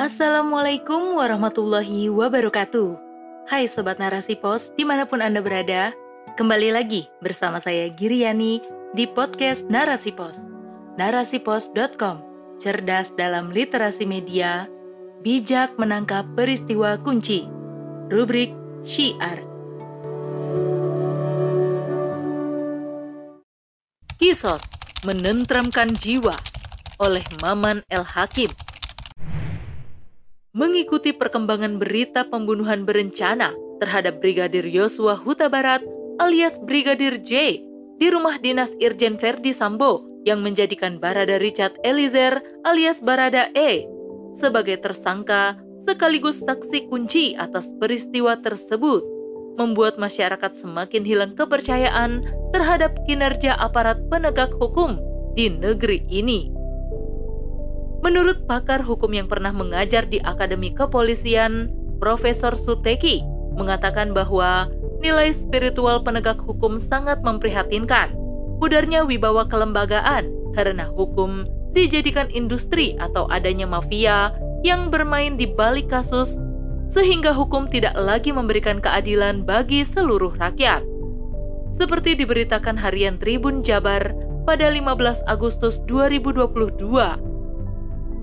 Assalamualaikum warahmatullahi wabarakatuh. Hai Sobat Narasi Pos, di mana pun Anda berada, kembali lagi bersama saya Giriani di podcast Narasi Pos. Narasipos.com, cerdas dalam literasi media, bijak menangkap peristiwa kunci. Rubrik Syiar. Kisos menentramkan jiwa oleh Maman El Hakim mengikuti perkembangan berita pembunuhan berencana terhadap Brigadir Yosua Huta Barat alias Brigadir J di rumah dinas Irjen Verdi Sambo yang menjadikan Barada Richard Eliezer alias Barada E sebagai tersangka sekaligus saksi kunci atas peristiwa tersebut membuat masyarakat semakin hilang kepercayaan terhadap kinerja aparat penegak hukum di negeri ini. Menurut pakar hukum yang pernah mengajar di Akademi Kepolisian, Profesor Suteki mengatakan bahwa nilai spiritual penegak hukum sangat memprihatinkan. Pudarnya wibawa kelembagaan karena hukum dijadikan industri atau adanya mafia yang bermain di balik kasus sehingga hukum tidak lagi memberikan keadilan bagi seluruh rakyat. Seperti diberitakan harian Tribun Jabar pada 15 Agustus 2022,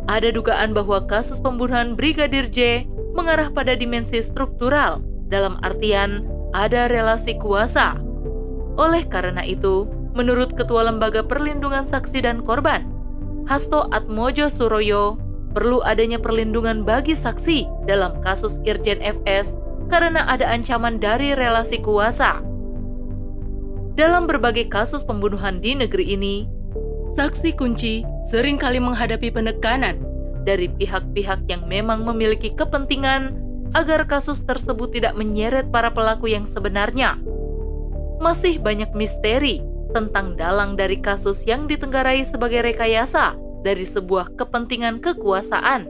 ada dugaan bahwa kasus pembunuhan Brigadir J mengarah pada dimensi struktural, dalam artian ada relasi kuasa. Oleh karena itu, menurut Ketua Lembaga Perlindungan Saksi dan Korban, Hasto Atmojo Suroyo, perlu adanya perlindungan bagi saksi dalam kasus Irjen FS karena ada ancaman dari relasi kuasa. Dalam berbagai kasus pembunuhan di negeri ini, saksi kunci sering kali menghadapi penekanan dari pihak-pihak yang memang memiliki kepentingan agar kasus tersebut tidak menyeret para pelaku yang sebenarnya. Masih banyak misteri tentang dalang dari kasus yang ditenggarai sebagai rekayasa dari sebuah kepentingan kekuasaan,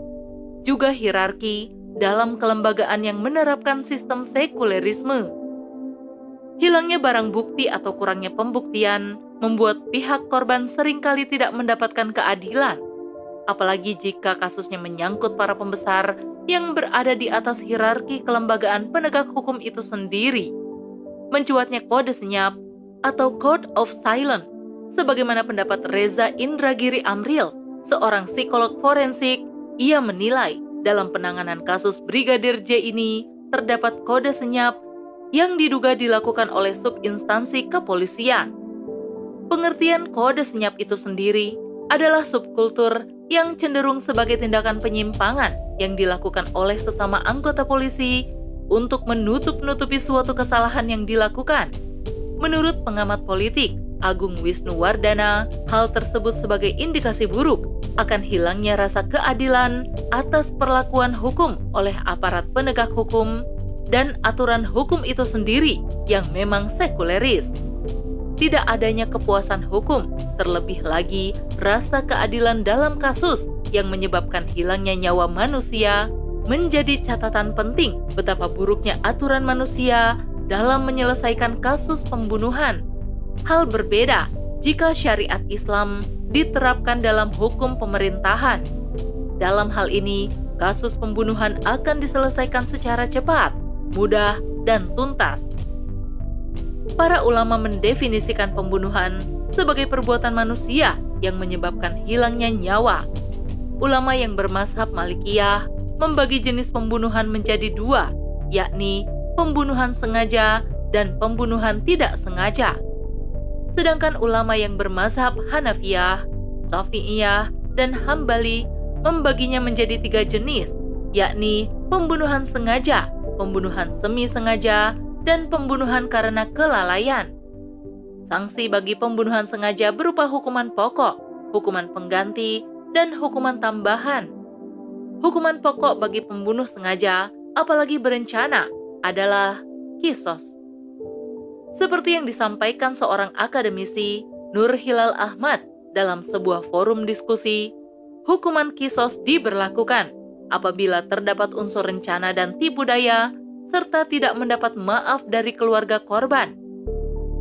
juga hierarki dalam kelembagaan yang menerapkan sistem sekulerisme. Hilangnya barang bukti atau kurangnya pembuktian membuat pihak korban sering kali tidak mendapatkan keadilan, apalagi jika kasusnya menyangkut para pembesar yang berada di atas hierarki kelembagaan penegak hukum itu sendiri. Mencuatnya kode senyap atau code of silence, sebagaimana pendapat Reza Indragiri Amril, seorang psikolog forensik, ia menilai dalam penanganan kasus Brigadir J ini terdapat kode senyap yang diduga dilakukan oleh subinstansi kepolisian. Pengertian kode senyap itu sendiri adalah subkultur yang cenderung sebagai tindakan penyimpangan yang dilakukan oleh sesama anggota polisi untuk menutup-nutupi suatu kesalahan yang dilakukan. Menurut pengamat politik Agung Wisnu Wardana, hal tersebut sebagai indikasi buruk akan hilangnya rasa keadilan atas perlakuan hukum oleh aparat penegak hukum dan aturan hukum itu sendiri yang memang sekuleris tidak adanya kepuasan hukum, terlebih lagi rasa keadilan dalam kasus yang menyebabkan hilangnya nyawa manusia, menjadi catatan penting betapa buruknya aturan manusia dalam menyelesaikan kasus pembunuhan. Hal berbeda jika syariat Islam diterapkan dalam hukum pemerintahan. Dalam hal ini, kasus pembunuhan akan diselesaikan secara cepat, mudah, dan tuntas para ulama mendefinisikan pembunuhan sebagai perbuatan manusia yang menyebabkan hilangnya nyawa. Ulama yang bermazhab Malikiyah membagi jenis pembunuhan menjadi dua, yakni pembunuhan sengaja dan pembunuhan tidak sengaja. Sedangkan ulama yang bermazhab Hanafiyah, Syafi'iyah, dan Hambali membaginya menjadi tiga jenis, yakni pembunuhan sengaja, pembunuhan semi sengaja, dan pembunuhan karena kelalaian. Sanksi bagi pembunuhan sengaja berupa hukuman pokok, hukuman pengganti, dan hukuman tambahan. Hukuman pokok bagi pembunuh sengaja, apalagi berencana, adalah kisos. Seperti yang disampaikan seorang akademisi, Nur Hilal Ahmad, dalam sebuah forum diskusi, hukuman kisos diberlakukan apabila terdapat unsur rencana dan tipu daya serta tidak mendapat maaf dari keluarga korban.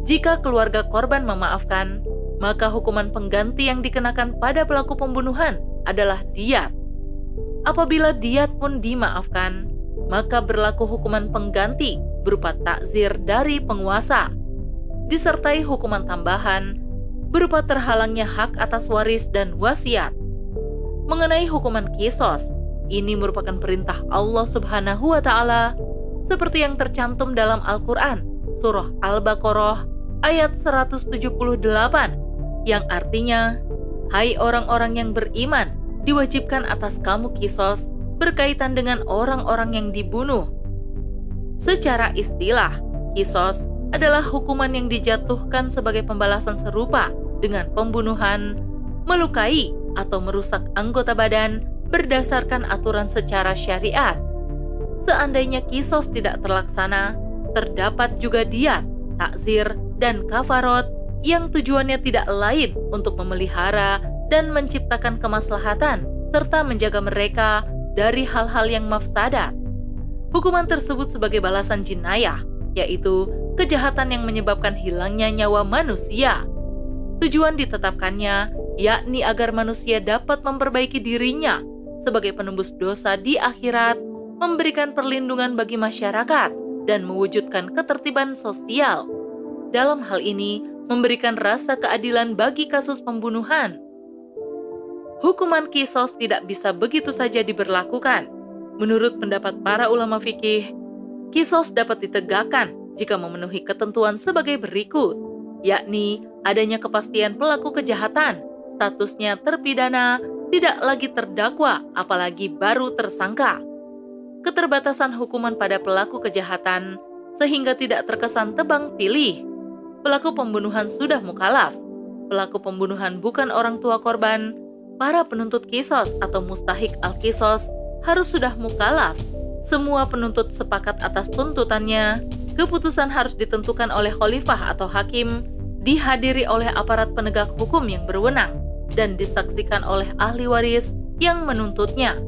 Jika keluarga korban memaafkan, maka hukuman pengganti yang dikenakan pada pelaku pembunuhan adalah diat. Apabila diat pun dimaafkan, maka berlaku hukuman pengganti berupa takzir dari penguasa, disertai hukuman tambahan berupa terhalangnya hak atas waris dan wasiat. Mengenai hukuman kisos, ini merupakan perintah Allah Subhanahu wa taala seperti yang tercantum dalam Al-Qur'an surah Al-Baqarah ayat 178 yang artinya Hai orang-orang yang beriman, diwajibkan atas kamu kisos berkaitan dengan orang-orang yang dibunuh. Secara istilah, kisos adalah hukuman yang dijatuhkan sebagai pembalasan serupa dengan pembunuhan, melukai, atau merusak anggota badan berdasarkan aturan secara syariat. Seandainya kisos tidak terlaksana, terdapat juga diat, takzir, dan kafarot yang tujuannya tidak lain untuk memelihara dan menciptakan kemaslahatan serta menjaga mereka dari hal-hal yang mafsadat. Hukuman tersebut sebagai balasan jinayah, yaitu kejahatan yang menyebabkan hilangnya nyawa manusia. Tujuan ditetapkannya yakni agar manusia dapat memperbaiki dirinya sebagai penembus dosa di akhirat, memberikan perlindungan bagi masyarakat, dan mewujudkan ketertiban sosial. Dalam hal ini, memberikan rasa keadilan bagi kasus pembunuhan. Hukuman kisos tidak bisa begitu saja diberlakukan. Menurut pendapat para ulama fikih, kisos dapat ditegakkan jika memenuhi ketentuan sebagai berikut, yakni adanya kepastian pelaku kejahatan, statusnya terpidana, tidak lagi terdakwa, apalagi baru tersangka. Keterbatasan hukuman pada pelaku kejahatan sehingga tidak terkesan tebang pilih pelaku pembunuhan sudah mukalaf. Pelaku pembunuhan bukan orang tua korban. Para penuntut kisos atau mustahik al-kisos harus sudah mukalaf. Semua penuntut sepakat atas tuntutannya. Keputusan harus ditentukan oleh khalifah atau hakim, dihadiri oleh aparat penegak hukum yang berwenang, dan disaksikan oleh ahli waris yang menuntutnya.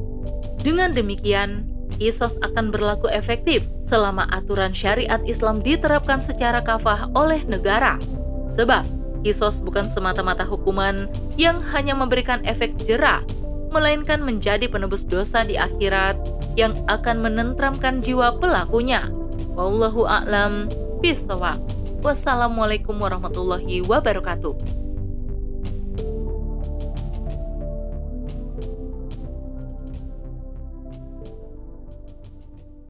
Dengan demikian, kisos akan berlaku efektif selama aturan syariat Islam diterapkan secara kafah oleh negara. Sebab, kisos bukan semata-mata hukuman yang hanya memberikan efek jerah, melainkan menjadi penebus dosa di akhirat yang akan menentramkan jiwa pelakunya. Wallahu a'lam bishawab. Wassalamualaikum warahmatullahi wabarakatuh.